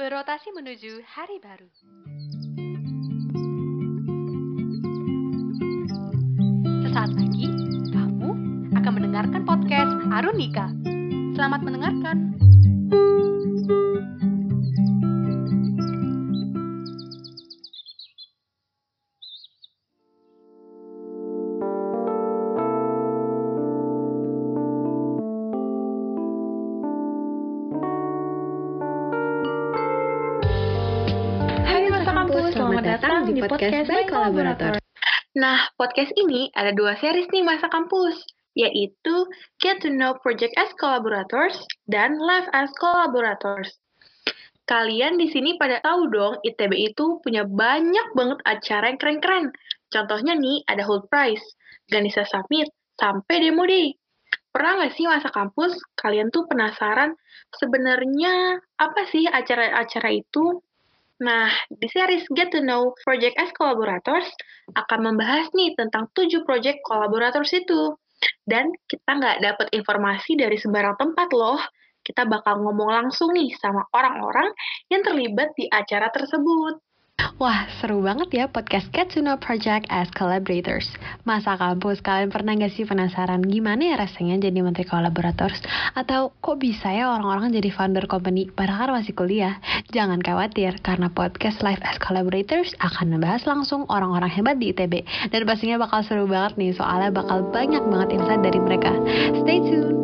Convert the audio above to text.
berotasi menuju hari baru. Sesaat lagi, kamu akan mendengarkan podcast Arunika. Selamat mendengarkan. Selamat datang di podcast by Kolaborator. Nah, podcast ini ada dua series nih masa kampus, yaitu Get to Know Project as Collaborators dan Live as Collaborators. Kalian di sini pada tahu dong, ITB itu punya banyak banget acara yang keren-keren. Contohnya nih, ada Hold Prize, Ganesa Summit, sampai Demo Day. Pernah nggak sih masa kampus, kalian tuh penasaran sebenarnya apa sih acara-acara itu? Nah, di series Get to Know Project as Collaborators akan membahas nih tentang tujuh project collaborators itu. Dan kita nggak dapat informasi dari sembarang tempat loh. Kita bakal ngomong langsung nih sama orang-orang yang terlibat di acara tersebut. Wah, seru banget ya podcast Know Project as Collaborators. Masa kampus, kalian pernah gak sih penasaran gimana ya rasanya jadi menteri collaborators? Atau kok bisa ya orang-orang jadi founder company padahal masih kuliah? Jangan khawatir, karena podcast Live as Collaborators akan membahas langsung orang-orang hebat di ITB. Dan pastinya bakal seru banget nih, soalnya bakal banyak banget insight dari mereka. Stay tuned!